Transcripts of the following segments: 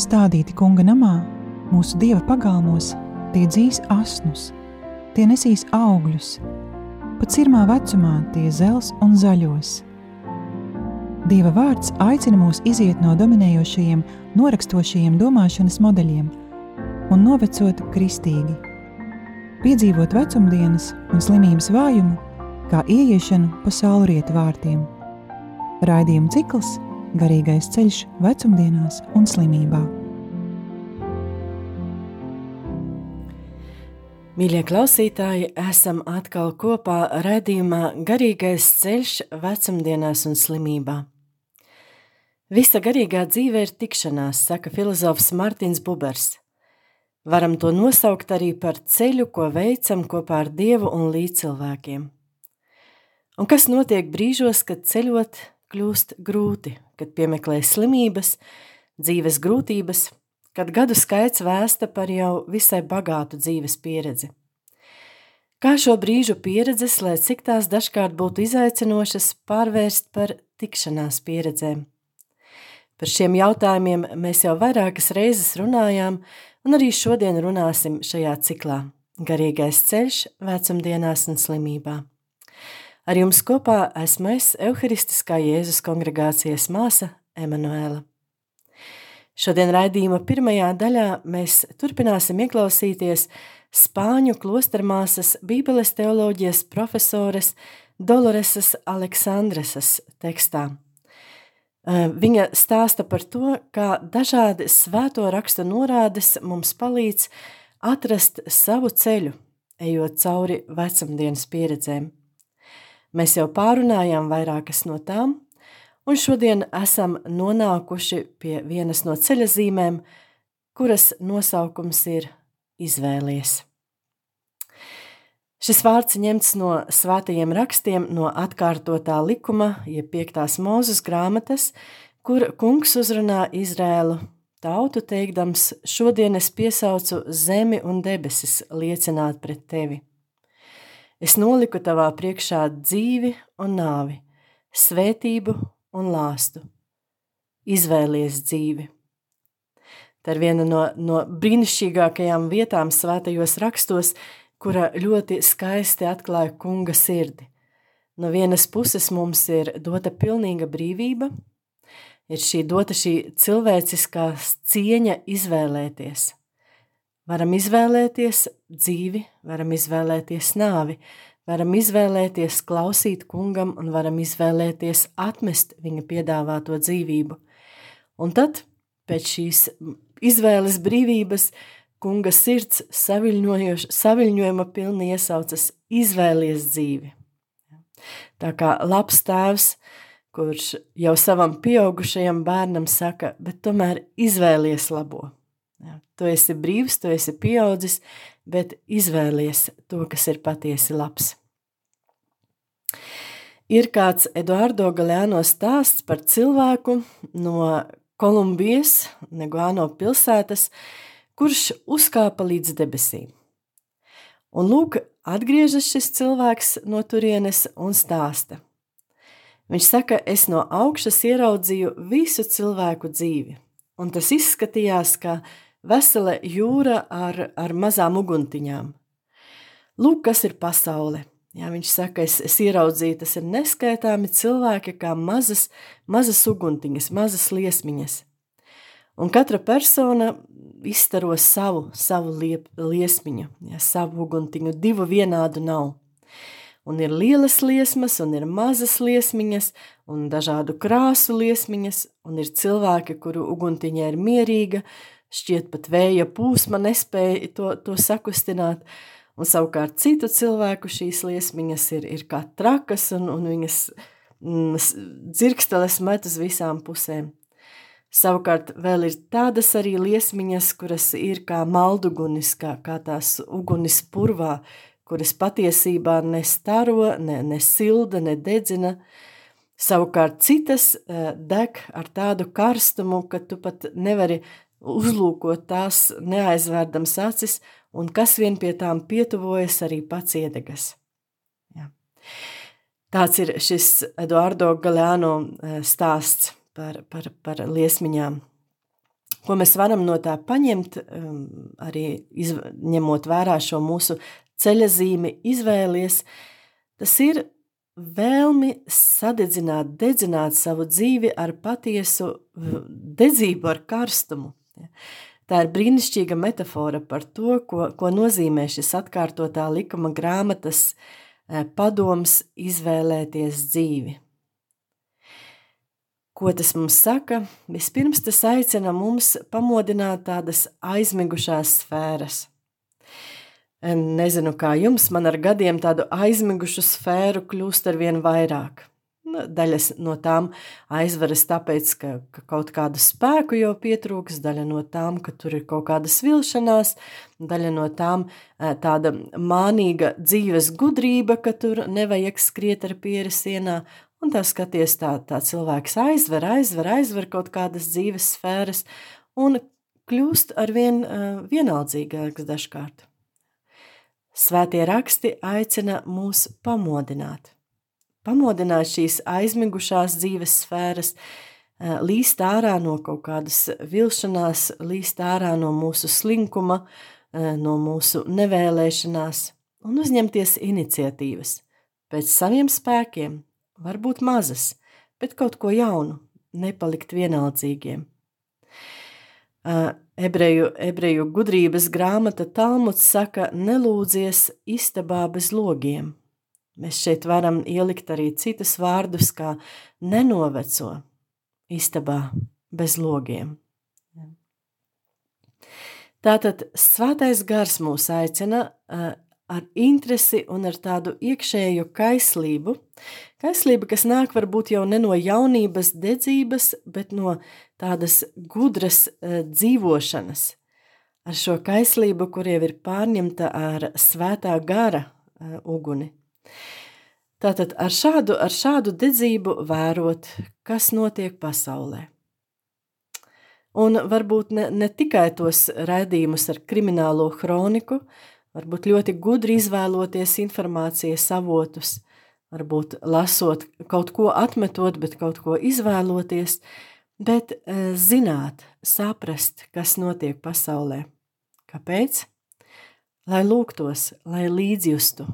stādīti kunga namā, mūsu dieva pagalmos, tie dzīs asnus, tie nesīs augļus, pat cirmā vecumā tie zels un zaļos. Dieva vārds aicina mūs iziet no dominējošajiem, norakstošajiem domāšanas modeļiem un novecot kristīgi, piedzīvot vecumdienas un slimības vājumu, kā ieiešanu pa saulrietu vārtiem. Raidījuma cikls Garīgais ceļš vecumdienās un slimībā. Mīļie klausītāji, esam atkal kopā raidījumā Garīgais ceļš vecumdienās un slimībā. Visa garīgā dzīve ir tikšanās, saka filozofs Mārtiņš Bubers. Varam to nosaukt arī par ceļu, ko veicam kopā ar Dievu un līdzcilvēkiem. Un kas notiek brīžos, kad ceļot kļūst grūti, kad piemeklē slimības, dzīves grūtības, kad gadu skaits vēsta par jau visai bagātu dzīves pieredzi. Kā šo brīžu pieredzes, lai cik tās dažkārt būtu izaicinošas, pārvērst par tikšanās pieredzēm? Par šiem jautājumiem mēs jau vairākas reizes runājām, un arī šodien runāsim šajā ciklā – Garīgais ceļš vecumdienās un slimībā. Ar jums kopā esmu es, Euharistiskā Jēzus kongregācijas māsa Emanuēla. Šodien raidījuma pirmajā daļā mēs turpināsim ieklausīties Spāņu klostermāsas Bībeles teoloģijas profesores Doloresas Aleksandresas tekstā – viņa stāsta par to, kā dažādi svēto rakstu norādes mums palīdz atrast savu ceļu, ejot cauri vecumdienas pieredzēm. Mēs jau pārunājām vairākas no tām, un šodien esam nonākuši pie vienas no ceļa zīmēm, kuras nosaukums ir izvēlies. Šis vārds ņemts no svētajiem rakstiem, no atkārtotā likuma, jeb piektās mūzes grāmatas, kur kungs uzrunā Izrēlu tautu teikdams, šodien es piesaucu zemi un debesis liecināt pret tevi. Es noliku tavā priekšā dzīvi un nāvi, svētību un lāstu. Izvēlies dzīvi. Tā ir viena no, no brīnišķīgākajām vietām svētajos rakstos, kura ļoti skaisti atklāja kunga sirdi. No vienas puses mums ir dota pilnīga brīvība, ir šī dota šī cilvēciskā cieņa izvēlēties. Varam izvēlēties dzīvi, varam izvēlēties nāvi, varam izvēlēties klausīt kungam un varam izvēlēties atmest viņa piedāvāto dzīvību. Un tad pēc šīs izvēles brīvības kunga sirds saviļņojuma pilni iesaucas izvēlies dzīvi. Tā kā labs tēvs, kurš jau savam pieaugušajam bērnam saka, bet tomēr izvēlies labo. Tu esi brīvs, tu esi pieaudzis, bet izvēlies to, kas ir patiesi labs. Ir kāds Eduardo Galeano stāsts par cilvēku no Kolumbijas, Neguāno pilsētas, kurš uzkāpa līdz debesīm. Un lūk, atgriežas šis cilvēks no turienes un stāsta. Viņš saka, es no augšas ieraudzīju visu cilvēku dzīvi, un tas izskatījās kā vesela jūra ar, ar mazām uguntiņām. Lūk, kas ir pasaule. Jā, viņš saka, es, es ieraudzīju, tas ir neskaitāmi cilvēki kā mazas, mazas uguntiņas, mazas liesmiņas. Un katra persona izstaro savu, savu liep, liesmiņu, ja, savu uguntiņu, divu vienādu nav. Un ir lielas liesmas, un ir mazas liesmiņas, un dažādu krāsu liesmiņas, un ir cilvēki, kuru uguntiņa ir mierīga, šķiet pat vēja pūsma nespēja to, to sakustināt, un savukārt citu cilvēku šīs liesmiņas ir, ir kā trakas, un, un viņas mm, dzirksteles met uz visām pusēm. Savukārt vēl ir tādas arī liesmiņas, kuras ir kā maldugunis, kā, kā tās ugunis purvā, kuras patiesībā ne staro, ne, ne silda, ne dedzina. Savukārt citas uh, deg ar tādu karstumu, ka tu pat nevari uzlūkot tās neaizvērdams acis, un kas vien pie tām pietuvojas, arī pats iedegas. Ja. Tāds ir šis Eduardo Galeano uh, stāsts par, par, par liesmiņām. ko mēs varam no tā paņemt, um, arī iz, ņemot vērā šo mūsu ceļa zīmi, izvēlies, tas ir vēlmi sadedzināt, dedzināt savu dzīvi ar patiesu dedzību, ar karstumu. Tā ir brīnišķīga metafora par to, ko, ko nozīmē šis atkārtotā likuma grāmatas eh, padoms izvēlēties dzīvi. Ko tas mums saka? Vispirms tas aicina mums pamodināt tādas aizmigušās sfēras. Nezinu, kā jums, man ar gadiem tādu aizmigušu sfēru kļūst ar vien vairāk. Daļas no tām aizveras tāpēc, ka, ka kaut kādu spēku jau pietrūks, daļa no tām, ka tur ir kaut kāda vilšanās, daļa no tām tāda mānīga dzīves gudrība, ka tur nevajag skriet ar pieri sienā, Un tā skaties, tā, tā cilvēks aizver, aizver, aizver kaut kādas dzīves sfēras un kļūst ar vien uh, vienaldzīgāks dažkārt. Svētie raksti aicina mūs pamodināt. Pamodināt šīs aizmigušās dzīves sfēras, uh, līst ārā no kaut kādas vilšanās, līst ārā no mūsu slinkuma, uh, no mūsu nevēlēšanās un uzņemties iniciatīvas pēc saviem spēkiem, varbūt mazas, bet kaut ko jaunu, nepalikt vienaldzīgiem. Ebreju, ebreju gudrības grāmata Talmuds saka, nelūdzies istabā bez logiem. Mēs šeit varam ielikt arī citus vārdus, kā nenoveco istabā bez logiem. Tātad svētais gars mūs aicina ar interesi un ar tādu iekšēju kaislību. Kaislība, kas nāk varbūt jau ne no jaunības dedzības, bet no tādas gudras dzīvošanas. Ar šo kaislību, kur jau ir pārņemta ar svētā gara uguni. Tātad ar šādu, ar šādu dedzību vērot, kas notiek pasaulē. Un varbūt ne, ne tikai tos raidījumus ar kriminālo kroniku, varbūt ļoti gudri izvēloties informācijas avotus, varbūt lasot kaut ko atmetot, bet kaut ko izvēloties, bet eh, zināt, saprast, kas notiek pasaulē. Kāpēc? Lai lūgtos, lai līdzjustu.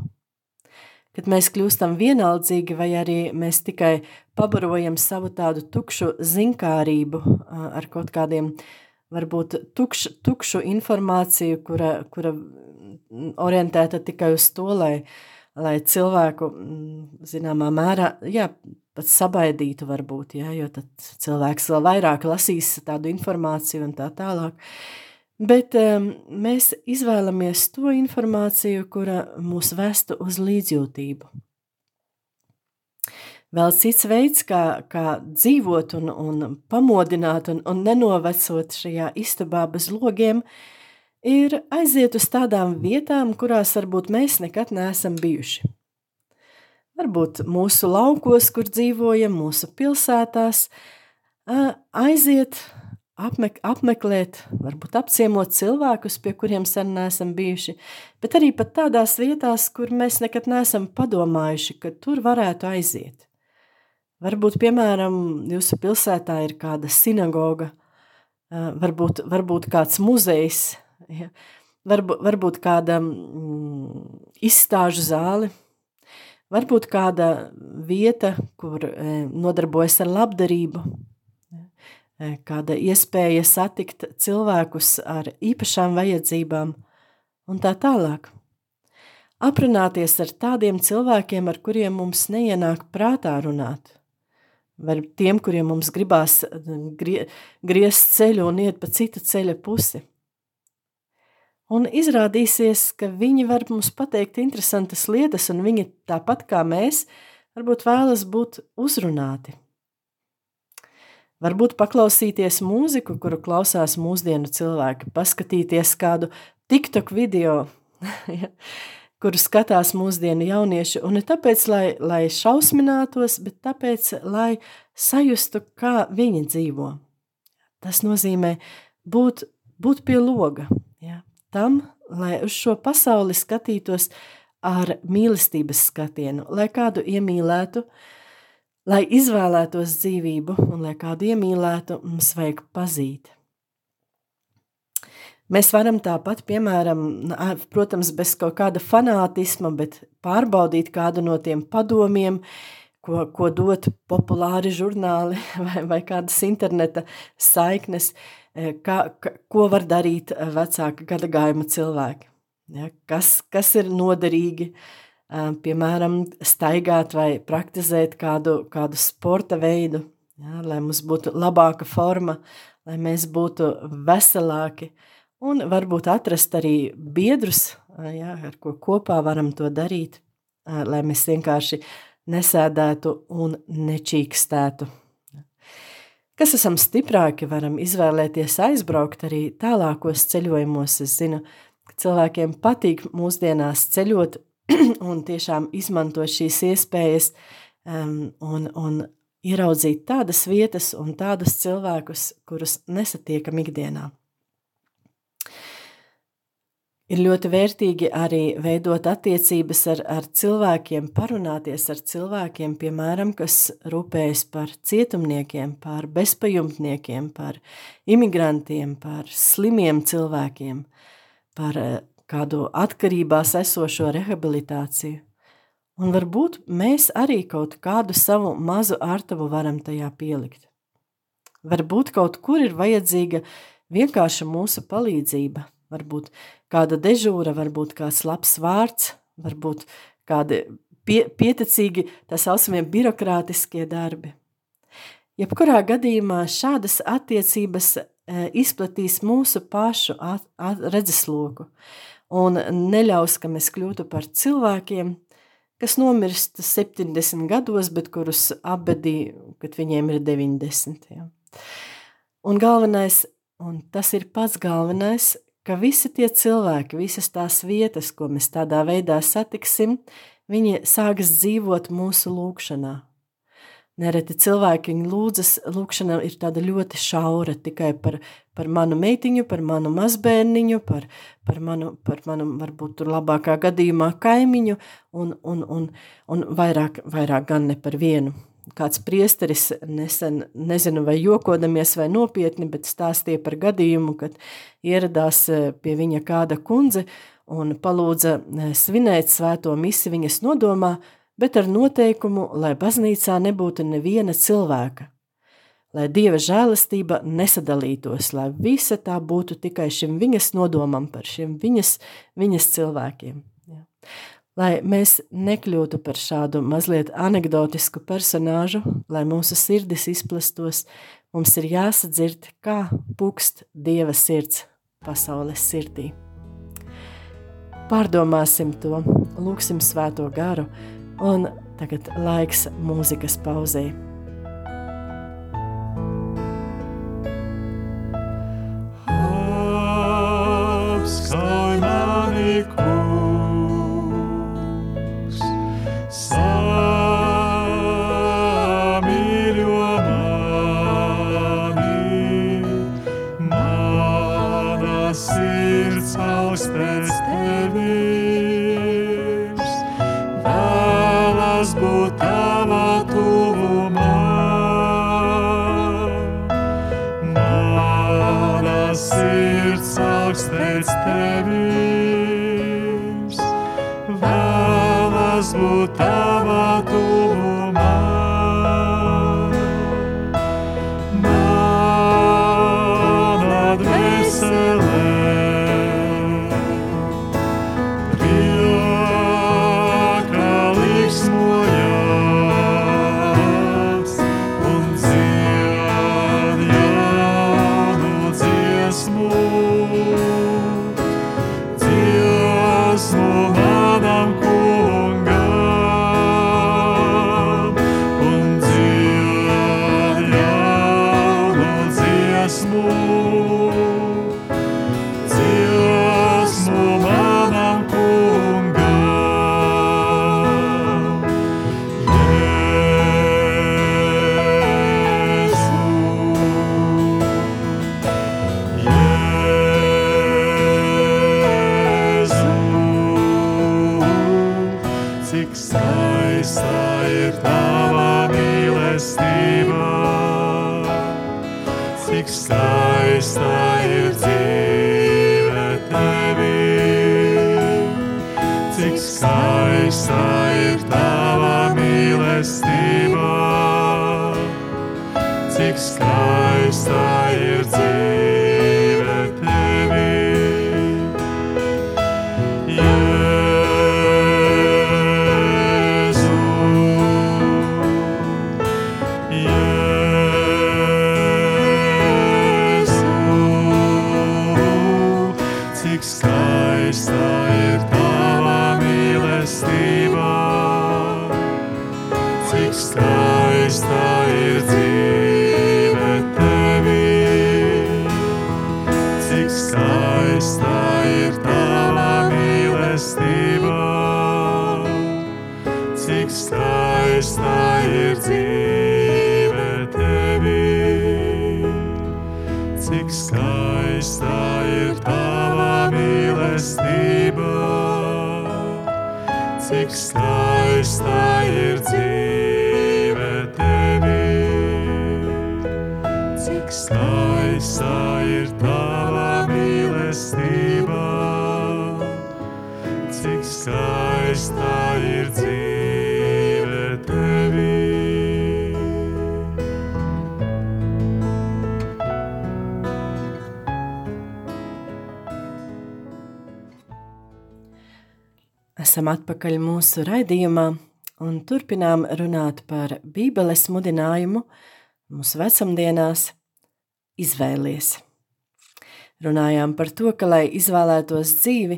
Kad mēs kļūstam vienaldzīgi, vai arī mēs tikai pabarojam savu tādu tukšu zinkārību ar kaut kādiem, varbūt tukš, tukšu informāciju, kura, kura orientēta tikai uz to, lai, lai cilvēku zināmā mērā, jā, pat sabaidītu varbūt, jā, jo tad cilvēks vēl vairāk lasīs tādu informāciju un tā tālāk. Bet um, mēs izvēlamies to informāciju, kura mūs vestu uz līdzjūtību. Vēl cits veids, kā, kā dzīvot un, un pamodināt un, un nenovecot šajā istabā bez logiem, ir aiziet uz tādām vietām, kurās varbūt mēs nekad neesam bijuši. Varbūt mūsu laukos, kur dzīvojam, mūsu pilsētās, aiziet, apmek, apmeklēt, varbūt apciemot cilvēkus, pie kuriem sen neesam bijuši, bet arī pat tādās vietās, kur mēs nekad neesam padomājuši, ka tur varētu aiziet. Varbūt, piemēram, jūsu pilsētā ir kāda sinagoga, varbūt, varbūt kāds muzejs, Ja. Varbūt, varbūt kāda mm, izstāžu zāle, varbūt kāda vieta, kur e, nodarbojas ar labdarību, kāda iespēja satikt cilvēkus ar īpašām vajadzībām un tā tālāk. Aprunāties ar tādiem cilvēkiem, ar kuriem mums neienāk prātā runāt, vai tiem, kuriem mums gribās grie, griezt ceļu un iet pa citu ceļa pusi. Un izrādīsies, ka viņi var mums pateikt interesantas lietas, un viņi tāpat kā mēs, varbūt vēlas būt uzrunāti. Varbūt paklausīties mūziku, kuru klausās mūsdienu cilvēki, paskatīties kādu TikTok video, kuru skatās mūsdienu jaunieši, un ne tāpēc, lai, lai šausminātos, bet tāpēc, lai sajustu, kā viņi dzīvo. Tas nozīmē būt, būt pie loga, ja, tam, lai uz šo pasauli skatītos ar mīlestības skatienu, lai kādu iemīlētu, lai izvēlētos dzīvību un lai kādu iemīlētu, mums vajag pazīt. Mēs varam tāpat, piemēram, protams, bez kaut kāda fanātisma, bet pārbaudīt kādu no tiem padomiem, ko, ko dot populāri žurnāli vai, vai kādas interneta saiknes, e, kā, ko var darīt vecāka gada gājuma cilvēki. Ja, kas, kas ir noderīgi, e, piemēram, staigāt vai praktizēt kādu, kādu sporta veidu, ja, lai mums būtu labāka forma, lai mēs būtu veselāki, un varbūt atrast arī biedrus, jā, ar ko kopā varam to darīt, lai mēs vienkārši nesēdētu un nečīkstētu. Kas esam stiprāki, varam izvēlēties aizbraukt arī tālākos ceļojumos. Es zinu, ka cilvēkiem patīk mūsdienās ceļot un tiešām izmantot šīs iespējas um, un, un ieraudzīt tādas vietas un tādus cilvēkus, kurus nesatiekam ikdienā. Ir ļoti vērtīgi arī veidot attiecības ar, ar cilvēkiem, parunāties ar cilvēkiem, piemēram, kas rūpējas par cietumniekiem, par bezpajumtniekiem, par imigrantiem, par slimiem cilvēkiem, par eh, kādu atkarībās esošo rehabilitāciju. Un varbūt mēs arī kaut kādu savu mazu ārtavu varam tajā pielikt. Varbūt kaut kur ir vajadzīga vienkārša mūsu palīdzība, varbūt kāda dežūra, varbūt kāds labs vārds, varbūt kādi pie, pieticīgi tā saucamie birokrātiskie darbi. Jebkurā gadījumā šādas attiecības e, izplatīs mūsu pašu at, at, redzesloku un neļaus, ka mēs kļūtu par cilvēkiem, kas nomirst 70 gados, bet kurus apbedī, kad viņiem ir 90. Ja. Un galvenais, un tas ir pats galvenais, ka visi tie cilvēki, visas tās vietas, ko mēs tādā veidā satiksim, viņi sāks dzīvot mūsu lūkšanā. Nereti cilvēki lūdzas, lūkšana ir tāda ļoti šaura tikai par, par manu meitiņu, par manu mazbērniņu, par, par, manu, par manu, varbūt tur labākā gadījumā kaimiņu un, un, un, un vairāk, vairāk gan ne par vienu. Kāds priesteris nesen, nezinu vai jokodamies vai nopietni, bet stāstīja par gadījumu, kad ieradās e, pie viņa kāda kundze un palūdza e, svinēt svēto misi viņas nodomā, bet ar noteikumu, lai baznīcā nebūtu neviena cilvēka, lai Dieva žēlastība nesadalītos, lai visa tā būtu tikai šim viņas nodomam par šiem viņas, viņas cilvēkiem. Ja lai mēs nekļūtu par šādu mazliet anegdotisku personāžu, lai mūsu sirdis izplastos, mums ir jāsadzird, kā pukst Dieva sirds pasaules sirdī. Pārdomāsim to, lūksim svēto garu, un tagad laiks mūzikas pauzē. Apskauj mani, kungs! ir tava mīlestība, cik skaista ir dzīve tevī, cik skaista ir tava mīlestība, cik skaista ir. Cik skaista ir dzīve tevī. Esam atpakaļ mūsu raidījumā un turpinām runāt par Bībeles mudinājumu mūsu vecumdienās izvēlies. Runājām par to, ka, lai izvēlētos dzīvi,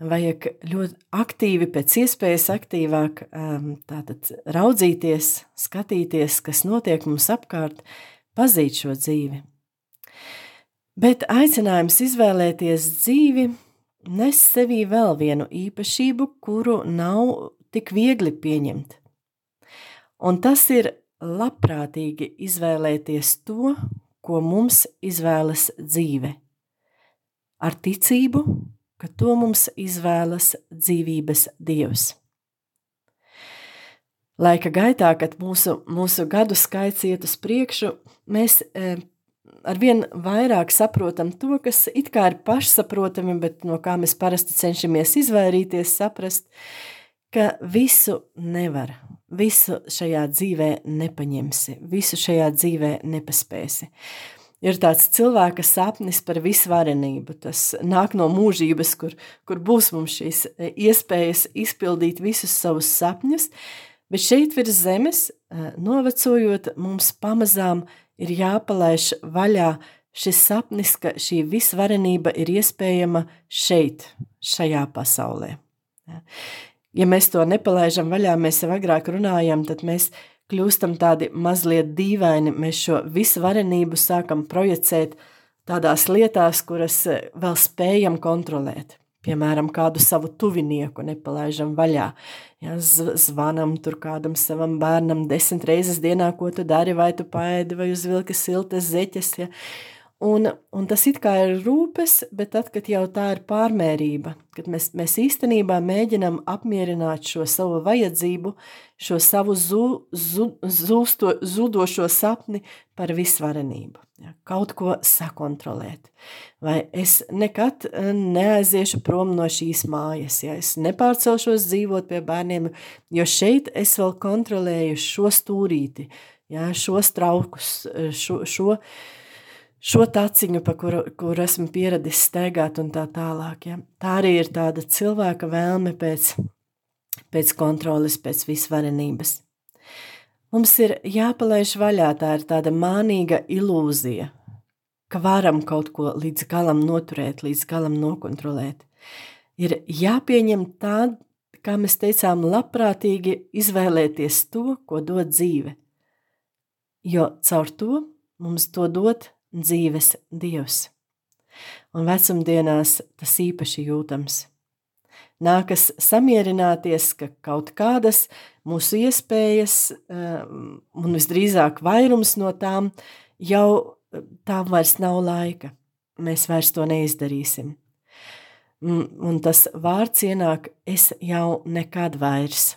vajag ļoti aktīvi, pēc iespējas aktīvāk um, tātad raudzīties, skatīties, kas notiek mums apkārt, pazīt šo dzīvi. Bet aicinājums izvēlēties dzīvi nes sevī vēl vienu īpašību, kuru nav tik viegli pieņemt. Un tas ir labprātīgi izvēlēties to, ko mums izvēlas dzīve. Ar ticību, ka to mums izvēlas dzīvības dievs. Laika gaitā, kad mūsu, mūsu gadu skaits iet uz priekšu, mēs e, arvien vairāk saprotam to, kas it kā ir pašsaprotami, bet no kā mēs parasti cenšamies izvairīties, saprast, ka visu nevar, visu šajā dzīvē nepaņemsi, visu šajā dzīvē nepaspēsi. Ir tāds cilvēka sapnis par visvarenību. Tas nāk no mūžības, kur, kur būs mums šīs iespējas izpildīt visus savus sapņus, bet šeit virs zemes, novecojot, mums pamazām ir jāpalaiž vaļā šis sapnis, ka šī visvarenība ir iespējama šeit, šajā pasaulē. Ja mēs to nepalaižam vaļā, mēs jau agrāk runājam, tad mēs kļūstam tādi mazliet dīvaini, mēs šo visvarenību sākam projicēt tādās lietās, kuras vēl spējam kontrolēt. Piemēram, kādu savu tuvinieku nepalaižam vaļā. Ja, zvanam tur kādam savam bērnam desmit reizes dienā, ko tu dari, vai tu paēdi, vai uzvilki siltas zeķes. Ja. Un, un tas it kā ir rūpes, bet tad, kad jau tā ir pārmērība, kad mēs, mēs īstenībā mēģinam apmierināt šo savu vajadzību, šo savu zu, zu, zūsto, zudošo sapni par visvarenību. Ja, kaut ko sakontrolēt. Vai es nekad eh, neaiziešu prom no šīs mājas, ja es nepārcelšos dzīvot pie bērniem, jo šeit es vēl kontrolēju šo stūrīti, ja, šos traukus, eh, šo, šo, šo taciņu, pa kuru, kuru esmu pieradis steigāt un tā tālāk. Ja. Tā arī ir tāda cilvēka vēlme pēc, pēc kontroles, pēc visvarenības. Mums ir jāpalaiž vaļā, tā ir tāda mānīga ilūzija, ka varam kaut ko līdz galam noturēt, līdz galam nokontrolēt. Ir jāpieņem tā, kā mēs teicām, labprātīgi izvēlēties to, ko dod dzīve. Jo caur to mums to dod dzīves dievs. Un vecumdienās tas īpaši jūtams. Nākas samierināties, ka kaut kādas mūsu iespējas, um, un visdrīzāk vairums no tām, jau tām vairs nav laika. Mēs vairs to neizdarīsim. Un tas vārds ienāk, es jau nekad vairs.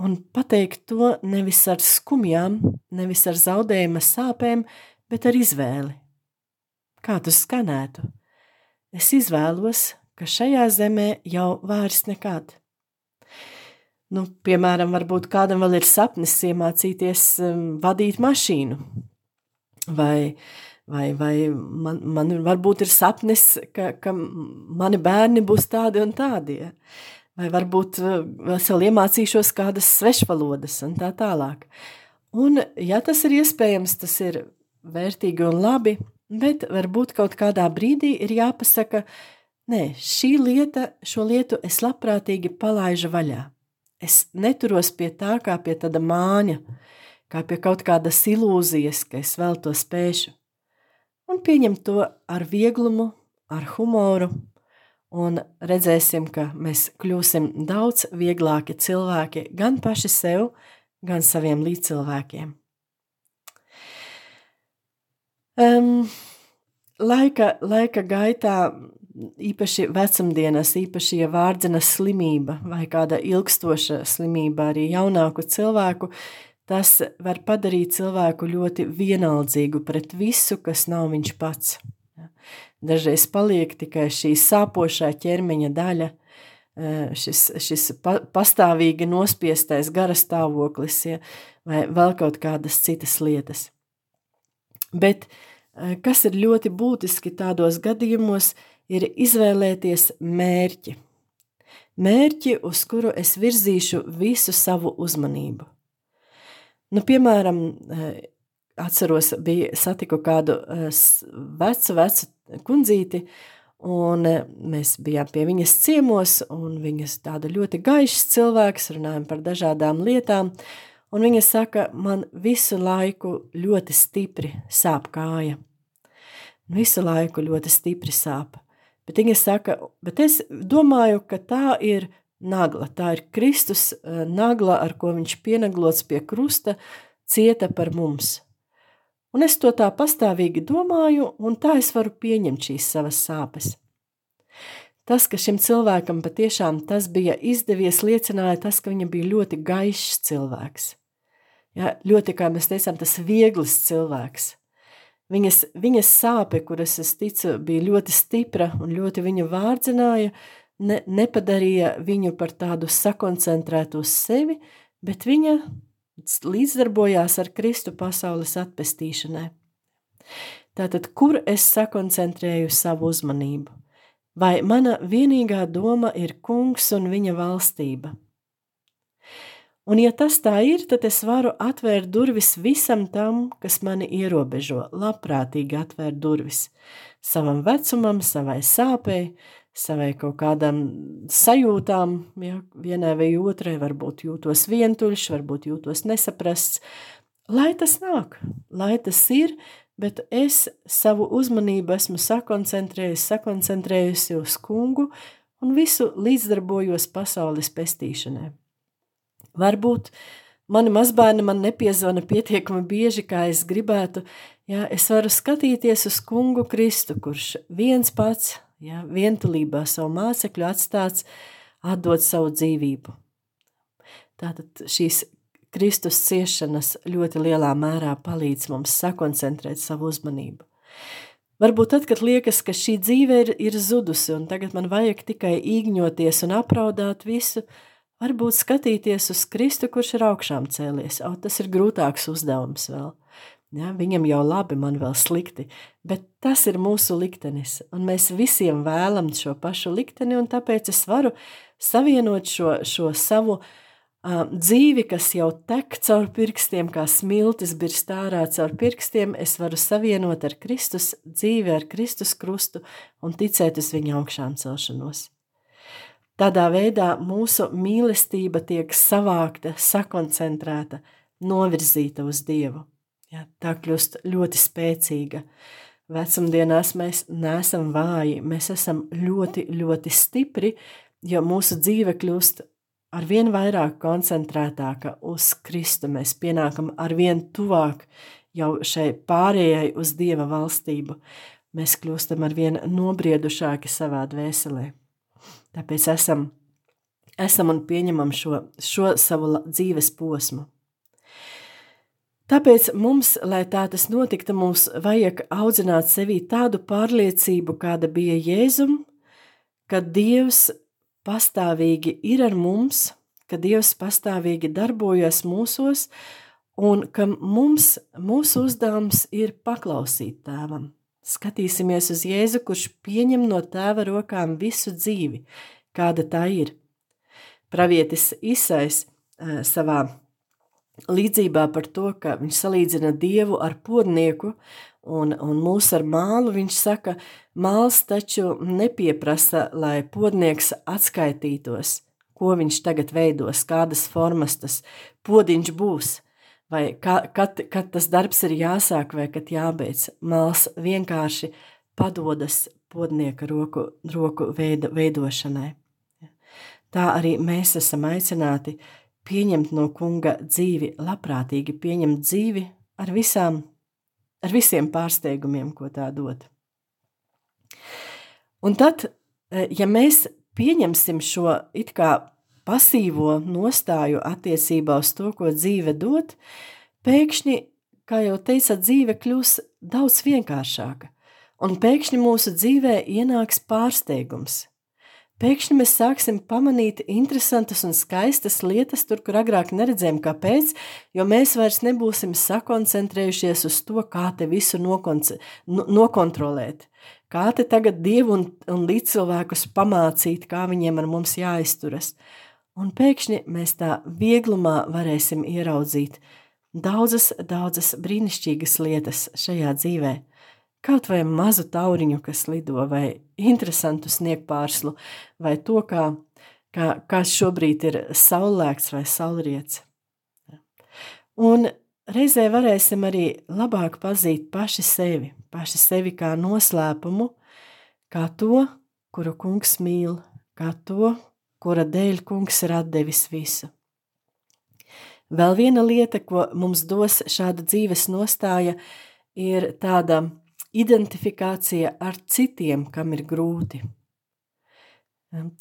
Un pateikt to nevis ar skumjām, nevis ar zaudējuma sāpēm, bet ar izvēli. Kā tas skanētu? Es izvēlos, ka šajā zemē jau vairs nekad. Nu, piemēram, varbūt kādam vēl ir sapnis iemācīties um, vadīt mašīnu. Vai, vai, vai man, man varbūt ir sapnis, ka, ka mani bērni būs tādi un tādi. Ja? Vai varbūt uh, es vēl iemācīšos kādas svešvalodas un tā tālāk. Un, ja tas ir iespējams, tas ir vērtīgi un labi, bet varbūt kaut kādā brīdī ir jāpasaka, nē, šī lieta, šo lietu es labprātīgi palaižu vaļā. Es neturos pie tā kā pie tāda māņa, kā pie kaut kādas ilūzijas, ka es vēl to spēšu. Un pieņem to ar vieglumu, ar humoru, un redzēsim, ka mēs kļūsim daudz vieglāki cilvēki gan paši sev, gan saviem līdzcilvēkiem. Um, laika, laika gaitā īpaši vecumdienas, īpaši, ja vārdzina slimība vai kāda ilgstoša slimība arī jaunāku cilvēku, tas var padarīt cilvēku ļoti vienaldzīgu pret visu, kas nav viņš pats. Dažreiz paliek tikai šī sāpošā ķermeņa daļa, eh, šis, šis pastāvīgi nospiestais gara stāvoklis ja, vai vēl kaut kādas citas lietas. Bet eh, kas ir ļoti būtiski tādos gadījumos, ir izvēlēties mērķi. Mērķi, uz kuru es virzīšu visu savu uzmanību. Nu, piemēram, eh, atceros, bija satiku kādu eh, vecu, vecu kundzīti, un eh, mēs bijām pie viņas ciemos, un viņas tāda ļoti gaišs cilvēks, runājam par dažādām lietām, un viņa saka, man visu laiku ļoti stipri sāp kāja. Visu laiku ļoti stipri sāp. Bet viņa saka, bet es domāju, ka tā ir nagla, tā ir Kristus eh, nagla, ar ko viņš pienaglots pie krusta, cieta par mums. Un es to tā pastāvīgi domāju, un tā es varu pieņemt šīs savas sāpes. Tas, ka šim cilvēkam patiešām tas bija izdevies, liecināja tas, ka viņa bija ļoti gaišs cilvēks. Ja, ļoti, kā mēs teicām, tas viegls cilvēks. Viņas, viņas sāpe, kuras es ticu, bija ļoti stipra un ļoti viņu vārdzināja, ne, nepadarīja viņu par tādu sakoncentrētu uz sevi, bet viņa līdzdarbojās ar Kristu pasaules atpestīšanai. Tātad, kur es sakoncentrēju savu uzmanību? Vai mana vienīgā doma ir kungs un viņa valstība? Un, ja tas tā ir, tad es varu atvērt durvis visam tam, kas mani ierobežo, labprātīgi atvērt durvis savam vecumam, savai sāpei, savai kaut kādam sajūtām, ja, vienai vai otrai, varbūt jūtos vientuļš, varbūt jūtos nesaprasts. Lai tas nāk, lai tas ir, bet es savu uzmanību esmu sakoncentrējusi, sakoncentrējusi uz kungu un visu līdzdarbojos pasaules pestīšanai. Varbūt mani mazbērni man nepiezvana pietiekami bieži, kā es gribētu. Jā, es varu skatīties uz kungu Kristu, kurš viens pats, jā, vientulībā savu mācekļu atstāts, atdot savu dzīvību. Tātad šīs Kristus ciešanas ļoti lielā mērā palīdz mums sakoncentrēt savu uzmanību. Varbūt tad, kad liekas, ka šī dzīve ir, ir zudusi un tagad man vajag tikai īgņoties un apraudāt visu, Varbūt skatīties uz Kristu, kurš ir augšām cēlies, o, tas ir grūtāks uzdevums vēl. Ja, viņam jau labi, man vēl slikti, bet tas ir mūsu liktenis, un mēs visiem vēlam šo pašu likteni, un tāpēc es varu savienot šo, šo savu uh, dzīvi, kas jau tek caur pirkstiem, kā smiltis birst ārā caur pirkstiem, es varu savienot ar Kristus dzīvi, ar Kristus krustu un ticēt uz viņa augšām celšanos. Tādā veidā mūsu mīlestība tiek savākta, sakoncentrēta, novirzīta uz Dievu. Ja, tā kļūst ļoti spēcīga. Vecumdienās mēs neesam vāji, mēs esam ļoti, ļoti stipri, jo mūsu dzīve kļūst ar vien vairāk koncentrētāka uz Kristu. Mēs pienākam ar vien tuvāk jau šai pārējai uz Dieva valstību. Mēs kļūstam ar vien nobriedušāki savā dvēselē. Tāpēc esam, esam un pieņemam šo, šo savu dzīves posmu. Tāpēc mums, lai tā tas notiktu, mums vajag audzināt sevī tādu pārliecību, kāda bija Jēzum, ka Dievs pastāvīgi ir ar mums, ka Dievs pastāvīgi darbojas mūsos un ka mums, mūsu uzdevums ir paklausīt tēvam. Skatīsimies uz Jēzu, kurš pieņem no tēva rokām visu dzīvi, kāda tā ir. Pravietis Isais uh, savā līdzībā par to, ka viņš salīdzina Dievu ar podnieku un, un mūs ar mālu, viņš saka, māls taču nepieprasa, lai podnieks atskaitītos, ko viņš tagad veidos, kādas formas tas podiņš būs, vai ka, kad, kad tas darbs ir jāsāk vai kad jābeidz. Māls vienkārši padodas podnieka roku, roku veido, veidošanai. Tā arī mēs esam aicināti pieņemt no kunga dzīvi, labprātīgi pieņemt dzīvi ar, visām, ar visiem pārsteigumiem, ko tā dod. Un tad, eh, ja mēs pieņemsim šo it kā pasīvo nostāju attiecībā uz to, ko dzīve dod, pēkšņi, kā jau teica, dzīve kļūs daudz vienkāršāka, un pēkšņi mūsu dzīvē ienāks pārsteigums – Pēkšņi mēs sāksim pamanīt interesantas un skaistas lietas, tur, kur agrāk neredzējām, kāpēc, jo mēs vairs nebūsim sakoncentrējušies uz to, kā te visu nokontrolēt. Kā te tagad dievu un, un līdzcilvēkus pamācīt, kā viņiem ar mums jāizturas. Un pēkšņi mēs tā vieglumā varēsim ieraudzīt daudzas, daudzas brīnišķīgas lietas šajā dzīvēm kaut vai mazu tauriņu, kas lido, vai interesantu sniegpārslu, vai to, kā, kā, kā šobrīd ir saulēkts vai saulriets. Un reizē varēsim arī labāk pazīt paši sevi, paši sevi kā noslēpumu, kā to, kuru kungs mīl, kā to, kura dēļ kungs ir atdevis visu. Vēl viena lieta, ko mums dos šāda dzīves nostāja, ir tāda identifikācija ar citiem, kam ir grūti.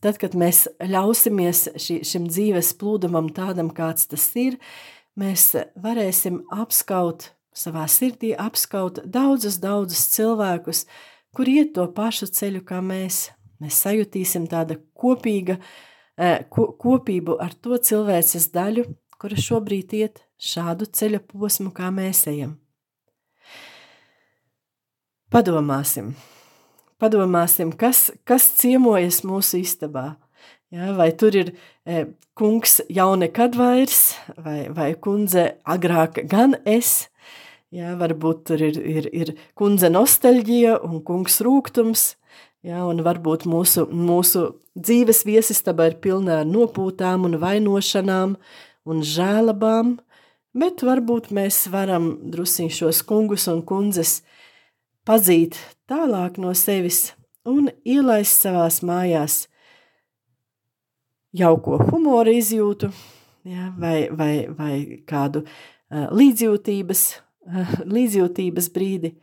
Tad, kad mēs ļausimies ši, šim dzīves plūdumam tādam, kāds tas ir, mēs varēsim apskaut savā sirdī, apskaut daudzus, daudzus cilvēkus, kur iet to pašu ceļu kā mēs. Mēs sajutīsim tāda kopīga, eh, ko, kopību ar to cilvēces daļu, kura šobrīd iet šādu ceļa posmu, kā mēs ejam. Padomāsim, padomāsim kas, kas ciemojas mūsu istabā. Ja, vai tur ir e, kungs jau nekad vairs, vai, vai kundze agrāk gan es, ja, varbūt tur ir, ir, ir kundze nostalģija un kungs rūgtums, ja, un varbūt mūsu, mūsu dzīves viesistaba ir pilna ar nopūtām un vainošanām un žēlabām, bet varbūt mēs varam drusiņ šos kungus un kundzes pazīt tālāk no sevis un ielaist savās mājās jauko humoru izjūtu, ja, vai, vai, vai kādu uh, līdzjūtības, uh, līdzjūtības brīdi,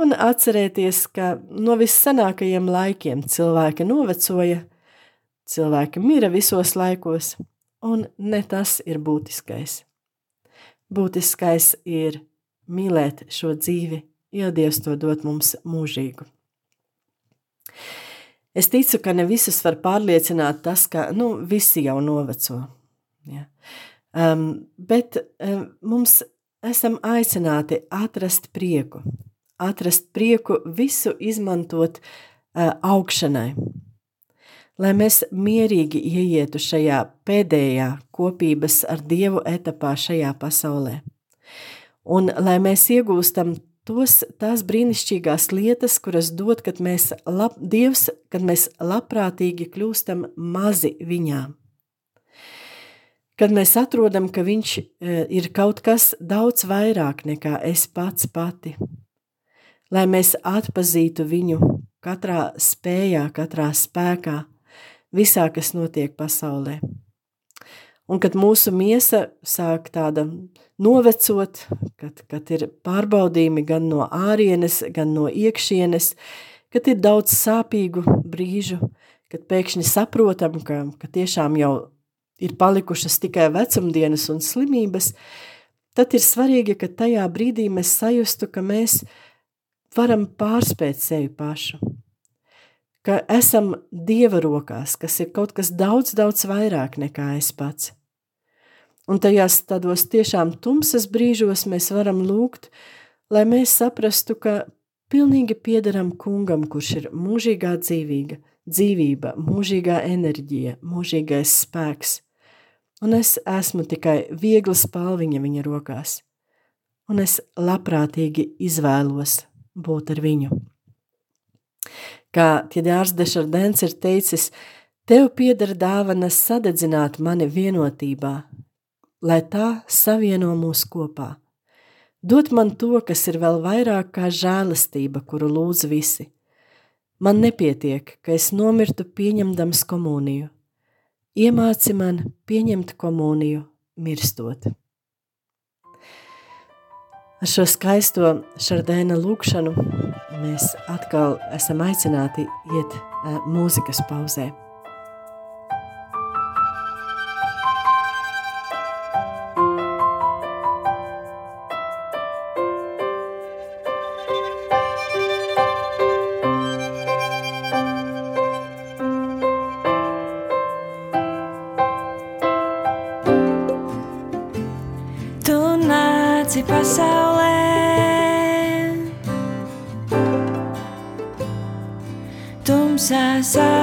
un atcerēties, ka no vissanākajiem laikiem cilvēki novecoja, cilvēki mira visos laikos, un ne tas ir būtiskais. Būtiskais ir mīlēt šo dzīvi jo Dievs to dod mums mūžīgu. Es ticu, ka ne visus var pārliecināt tas, ka nu, visi jau noveco. Ja. Um, bet um, mums esam aicināti atrast prieku, atrast prieku visu izmantot uh, augšanai. Lai mēs mierīgi ieietu šajā pēdējā kopības ar Dievu etapā šajā pasaulē. Un lai mēs iegūstam tos, tās brīnišķīgās lietas, kuras dod, kad mēs, lab, Dievs, kad mēs labprātīgi kļūstam mazi viņām. Kad mēs atrodam, ka viņš e, ir kaut kas daudz vairāk nekā es pats pati, lai mēs atpazītu viņu katrā spējā, katrā spēkā, visā, kas notiek pasaulē. Un kad mūsu miesa sāk tāda novecot, kad, kad ir pārbaudījumi gan no ārienes, gan no iekšienes, kad ir daudz sāpīgu brīžu, kad pēkšņi saprotam, ka, ka tiešām jau ir palikušas tikai vecumdienas un slimības, tad ir svarīgi, ka tajā brīdī mēs sajustu, ka mēs varam pārspēt sevi pašu, ka esam Dieva rokās, kas ir kaut kas daudz, daudz vairāk nekā es pats. Un tajās tādos tiešām tumsas brīžos mēs varam lūgt, lai mēs saprastu, ka pilnīgi piederam kungam, kurš ir mūžīgā dzīvīga, dzīvība, mūžīgā enerģija, mūžīgais spēks. Un es esmu tikai viegla spalviņa viņa rokās. Un es labprātīgi izvēlos būt ar viņu. Kā Tjedārs Dešardens ir teicis, tev pieder dāvana sadedzināt mani vienotībā, lai tā savieno mūs kopā. Dot man to, kas ir vēl vairāk kā žēlastība, kuru lūdz visi. Man nepietiek, ka es nomirtu pieņemdams komuniju. Iemāci man pieņemt komuniju, mirstot. Ar šo skaisto šardēna lūkšanu mēs atkal esam aicināti iet mūzikas pauzē. Pazemīgi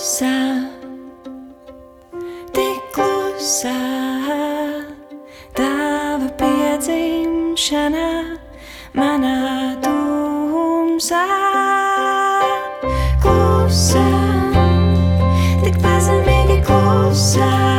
klusā, tik klusā, tava piedzimšana manā tumsā. Klusā, tik pazemīgi klusā.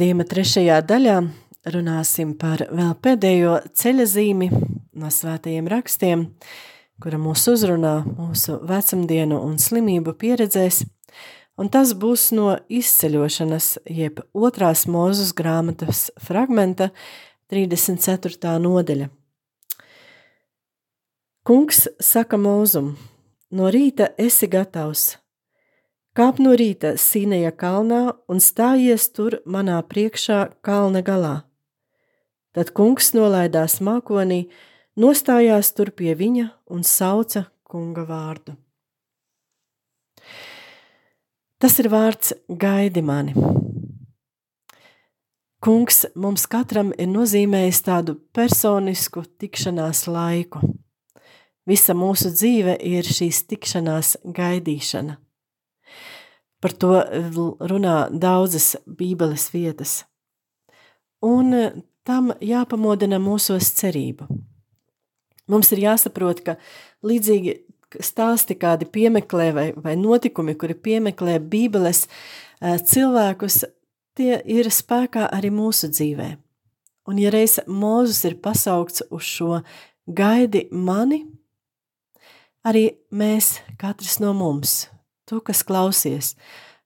Raidījuma trešajā daļā runāsim par vēl pēdējo ceļa zīmi no svētajiem rakstiem, kura mūs uzrunā mūsu vecumdienu un slimību pieredzēs, un tas būs no izceļošanas, jeb otrās mūzus grāmatas fragmenta 34. nodeļa. Kungs saka mūzum, no rīta esi gatavs, Kāp no rīta Sīneja kalnā un stājies tur manā priekšā kalna galā. Tad kungs nolaidās mākonī, nostājās tur pie viņa un sauca kunga vārdu. Tas ir vārds gaidi mani. Kungs mums katram ir nozīmējis tādu personisku tikšanās laiku. Visa mūsu dzīve ir šīs tikšanās gaidīšana. Par to runā daudzas bībeles vietas. Un e, tam jāpamodina mūsos cerību. Mums ir jāsaprot, ka līdzīgi stāsti kādi piemeklē vai, vai notikumi, kuri piemeklē bībeles e, cilvēkus, tie ir spēkā arī mūsu dzīvē. Un ja reiz Mūzus ir pasaukts uz šo gaidi mani, arī mēs, katrs no mums, tu, kas klausies,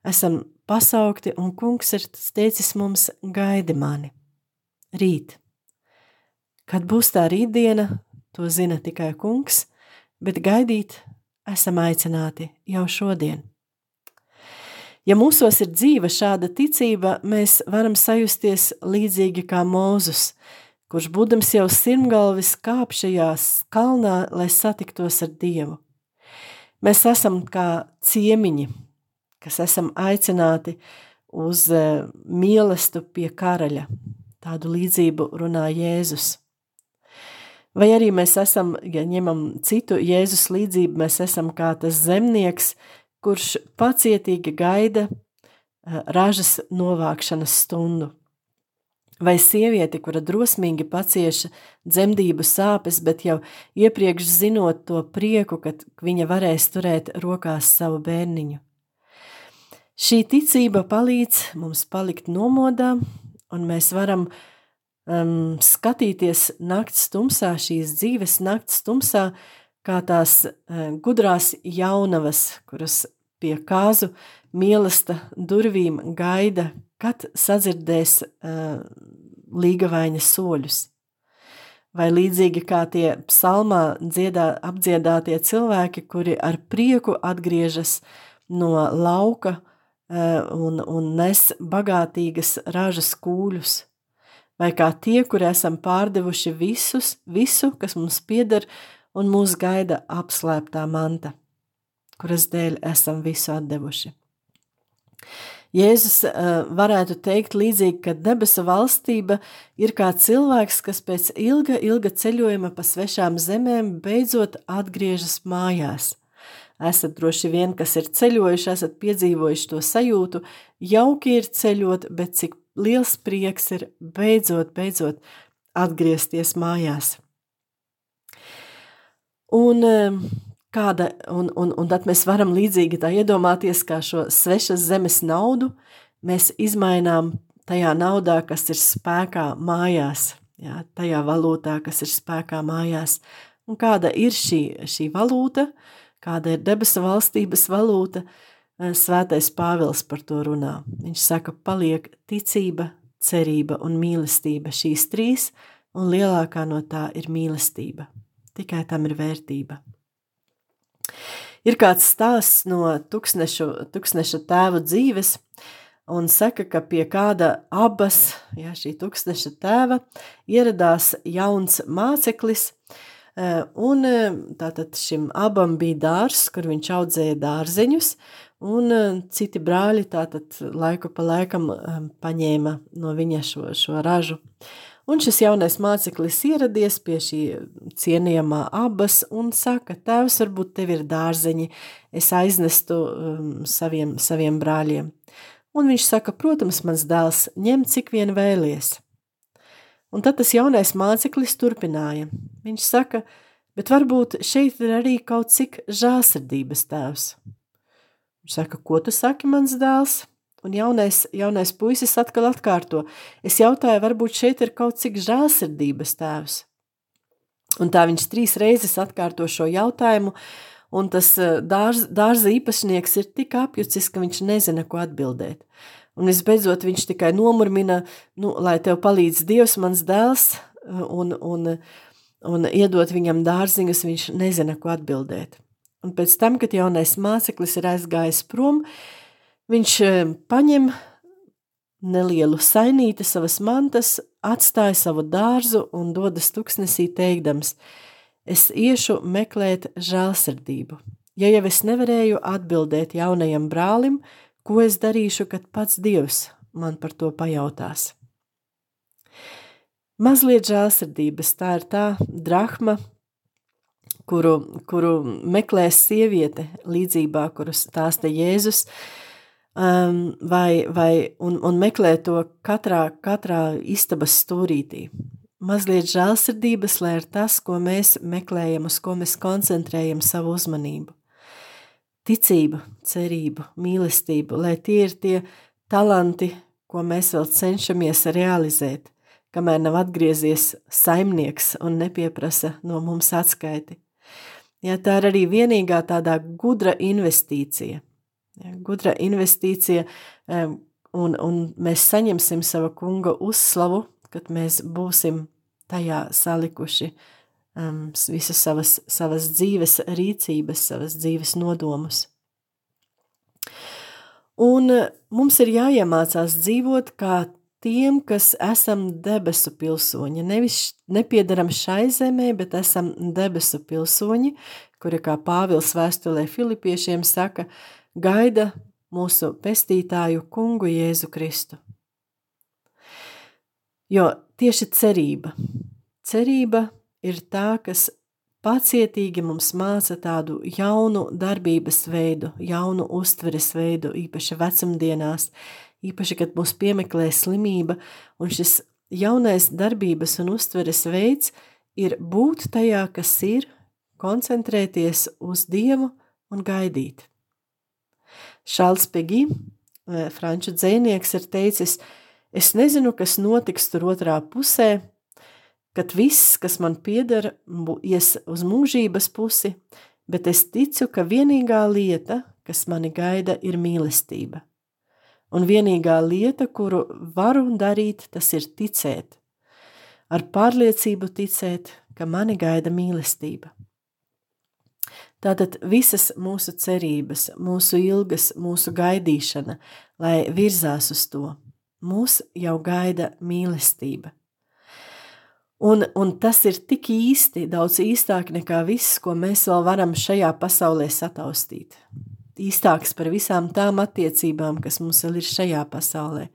esam pasaukti, un kungs ir teicis mums, gaidi mani. Rīt. Kad būs tā rītdiena, to zina tikai kungs, bet gaidīt esam aicināti jau šodien. Ja mūsos ir dzīva šāda ticība, mēs varam sajusties līdzīgi kā Mūzus, kurš būdams jau simtgalvis kāp šajās kalnā, lai satiktos ar Dievu. Mēs esam kā ciemiņi, kas esam aicināti uz eh, mīlestību pie karaļa. Tādu līdzību runā Jēzus. Vai arī mēs esam, ja ņemam citu Jēzus līdzību, mēs esam kā tas zemnieks, kurš pacietīgi gaida eh, ražas novākšanas stundu vai sievieti, kura drosmīgi pacieša dzemdību sāpes, bet jau iepriekš zinot to prieku, kad viņa varēs turēt rokās savu bērniņu. Šī ticība palīdz mums palikt nomodā, un mēs varam um, skatīties nakts tumsā, šīs dzīves nakts tumsā, kā tās uh, gudrās jaunavas, kuras pie kāzu mīlesta durvīm gaida, kad sadzirdēs uh, līgavaina soļus. Vai līdzīgi kā tie psalmā dziedā, apdziedātie cilvēki, kuri ar prieku atgriežas no lauka uh, un, un nes bagātīgas ražas kūļus, vai kā tie, kuri esam pārdevuši visus, visu, kas mums pieder, un mūs gaida apslēptā manta, kuras dēļ esam visu atdevuši. Jēzus uh, varētu teikt līdzīgi, ka debesu valstība ir kā cilvēks, kas pēc ilga, ilga ceļojuma pa svešām zemēm beidzot atgriežas mājās. Esat droši vien, kas ir ceļojuši, esat piedzīvojuši to sajūtu, jauki ir ceļot, bet cik liels prieks ir beidzot, beidzot atgriezties mājās. Un kāda, un, un, un tad mēs varam līdzīgi tā iedomāties, kā šo svešas zemes naudu mēs izmainām tajā naudā, kas ir spēkā mājās, jā, tajā valūtā, kas ir spēkā mājās. Un kāda ir šī, šī valūta, kāda ir debesu valstības valūta, eh, svētais Pāvils par to runā. Viņš saka, paliek ticība, cerība un mīlestība. Šīs trīs, un lielākā no tā ir mīlestība. Tikai tam ir vērtība. Ir kāds stāsts no tūkstnešu, tūkstneša tēvu dzīves, un saka, ka pie kāda abas, ja, šī tūkstneša tēva, ieradās jauns māceklis, eh, un eh, tātad šim abam bija dārs, kur viņš audzēja dārzeņus, un eh, citi brāļi tātad laiku pa laikam paņēma no viņa šo, šo ražu. Un šis jaunais māceklis ieradies pie šī cienījamā abas un saka, tēvs, varbūt tev ir dārzeņi, es aiznestu um, saviem, saviem brāļiem. Un viņš saka, protams, mans dēls, ņem cik vien vēlies. Un tad tas jaunais māceklis turpināja. Viņš saka, bet varbūt šeit ir arī kaut cik žāsirdības tēvs. Viņš saka, ko tu saki, mans dēls? Un jaunais, jaunais puisis atkal atkārto. Es jautāju, varbūt šeit ir kaut cik žēlsirdības tēvs. Un tā viņš trīs reizes atkārto šo jautājumu, un tas eh, dārz, dārza īpašnieks ir tik apjucis, ka viņš nezina, ko atbildēt. Un visbeidzot viņš tikai nomurmina, nu, lai tev palīdz Dievs, mans dēls, un, un, un iedot viņam dārziņus, viņš nezina, ko atbildēt. Un pēc tam, kad jaunais māceklis ir aizgājis prom, viņš eh, paņem nelielu sainīti savas mantas, atstāja savu dārzu un dodas tuksnesī teikdams, es iešu meklēt žēlsirdību. Ja jau es nevarēju atbildēt jaunajam brālim, ko es darīšu, kad pats Dievs man par to pajautās. Mazliet žēlsirdības, tā ir tā drahma, kuru, kuru meklēs sieviete līdzībā, kuru stāsta Jēzus, uh, um, vai, vai, un, un meklē to katrā, katrā istabas stūrītī. Mazliet žēlsirdības, lai ir tas, ko mēs meklējam, uz ko mēs koncentrējam savu uzmanību. Ticību, cerību, mīlestību, lai tie ir tie talanti, ko mēs vēl cenšamies realizēt, kamēr nav atgriezies saimnieks un nepieprasa no mums atskaiti. Ja tā ir arī vienīgā tādā gudra investīcija – Ja, gudra investīcija, un, un mēs saņemsim sava kunga uzslavu, kad mēs būsim tajā salikuši um, visas savas, savas dzīves rīcības, savas dzīves nodomus. Un mums ir jāiemācās dzīvot kā tiem, kas esam debesu pilsoņi. Nevis nepiedaram šai zemē, bet esam debesu pilsoņi, kuri, kā Pāvils vēstulē Filipiešiem saka, gaida mūsu pestītāju kungu Jēzu Kristu. Jo tieši cerība, cerība ir tā, kas pacietīgi mums māca tādu jaunu darbības veidu, jaunu uztveres veidu, īpaši vecumdienās, īpaši, kad mūs piemeklē slimība, un šis jaunais darbības un uztveres veids ir būt tajā, kas ir, koncentrēties uz Dievu un gaidīt. Šāls Pegi, eh, franču dzēnieks, ir teicis, es nezinu, kas notiks tur otrā pusē, kad viss, kas man pieder, ies uz mūžības pusi, bet es ticu, ka vienīgā lieta, kas mani gaida, ir mīlestība. Un vienīgā lieta, kuru varu darīt, tas ir ticēt. Ar pārliecību ticēt, ka mani gaida mīlestība. Tātad visas mūsu cerības, mūsu ilgas, mūsu gaidīšana, lai virzās uz to, mūs jau gaida mīlestība. Un, un tas ir tik īsti, daudz īstāk nekā viss, ko mēs vēl varam šajā pasaulē sataustīt. Īstāks par visām tām attiecībām, kas mums vēl ir šajā pasaulē.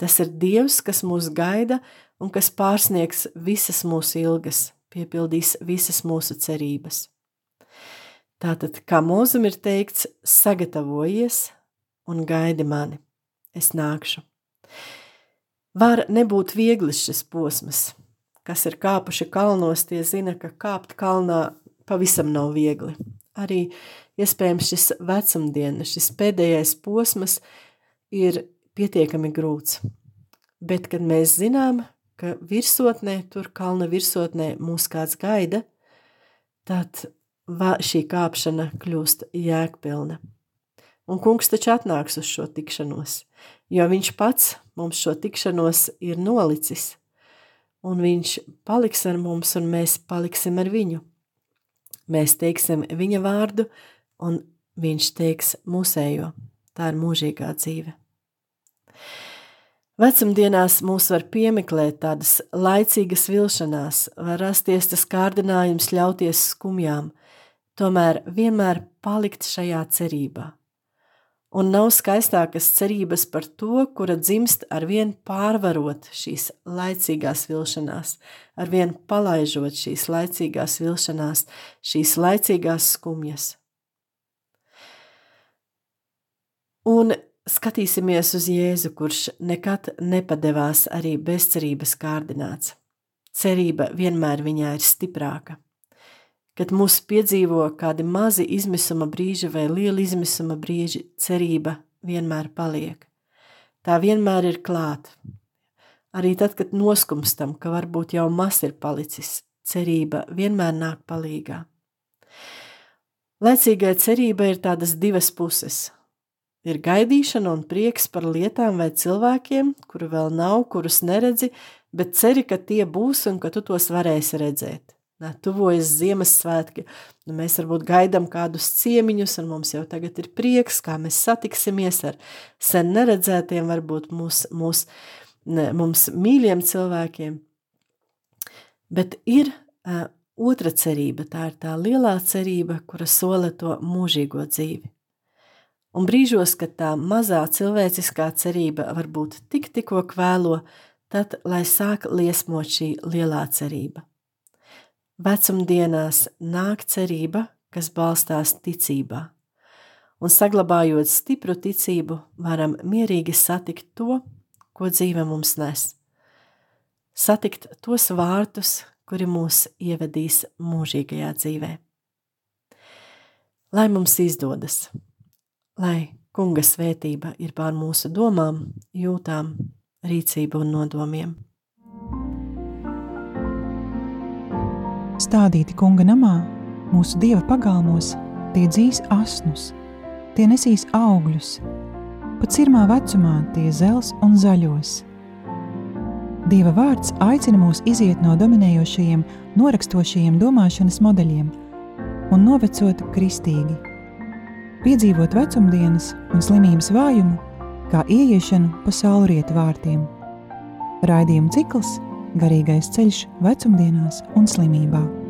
Tas ir Dievs, kas mūs gaida un kas pārsniegs visas mūsu ilgas, piepildīs visas mūsu cerības. Tātad, kā mūzum ir teikts, sagatavojies un gaidi mani, es nākšu. Var nebūt vieglis šis posms, kas ir kāpuši kalnos, tie zina, ka kāpt kalnā pavisam nav viegli. Arī iespējams šis vecumdienas, šis pēdējais posms ir pietiekami grūts. Bet, kad mēs zinām, ka virsotnē, tur kalna virsotnē mūs kāds gaida, tad šī kāpšana kļūst jēgpilna. Un kungs taču atnāks uz šo tikšanos, jo viņš pats mums šo tikšanos ir nolicis, un viņš paliks ar mums, un mēs paliksim ar viņu. Mēs teiksim viņa vārdu, un viņš teiks mūsējo. Tā ir mūžīgā dzīve. Vecumdienās mūs var piemeklēt tādas laicīgas vilšanās, var rasties tas kārdinājums ļauties skumjām, tomēr vienmēr palikt šajā cerībā. Un nav skaistākas cerības par to, kura dzimst ar vien pārvarot šīs laicīgās vilšanās, ar vien palaižot šīs laicīgās vilšanās, šīs laicīgās skumjas. Un skatīsimies uz Jēzu, kurš nekad nepadevās arī bezcerības kārdināts. Cerība vienmēr viņā ir stiprāka kad mūs piedzīvo kādi mazi izmisuma brīži vai lieli izmisuma brīži, cerība vienmēr paliek. tā vienmēr ir klāta. Arī tad, kad noskumstam, ka varbūt jau maz ir palicis, cerība vienmēr nāk palīgā. Laicīgai cerībai ir tādas divas puses. Ir gaidīšana un prieks par lietām vai cilvēkiem, kuru vēl nav, kurus neredzi, bet ceri, ka tie būs un ka tu tos varēsi redzēt. Tuvojas Ziemassvētki, nu mēs varbūt gaidām kādus ciemiņus, un mums jau tagad ir prieks, kā mēs satiksimies ar sen neredzētiem, varbūt mūs, mūs, ne, mums mīļiem cilvēkiem. Bet ir uh, otra cerība, tā ir tā lielā cerība, kura sola to mūžīgo dzīvi. Un brīžos, kad tā mazā cilvēciskā cerība varbūt tik tikko kvēlo, tad lai sāk liesmot šī lielā cerība. Vecumdienās nāk cerība, kas balstās ticībā, un saglabājot stipru ticību, varam mierīgi satikt to, ko dzīve mums nes. Satikt tos vārtus, kuri mūs ievedīs mūžīgajā dzīvē. Lai mums izdodas! lai kunga svētība ir pār mūsu domām, jūtām, rīcību un nodomiem. Stādīti kunga namā, mūsu dieva pagalmos, tie dzīs asnus, tie nesīs augļus, pat cirmā vecumā tie zels un zaļos. Dieva vārds aicina mūs iziet no dominējošajiem, norakstošajiem domāšanas modeļiem un novecot kristīgi – piedzīvot vecumdienas un slimības vājumu, kā ieiešanu pa saulrietu vārtiem. Raidījuma cikls Garīgais ceļš vecumdienās un slimībā.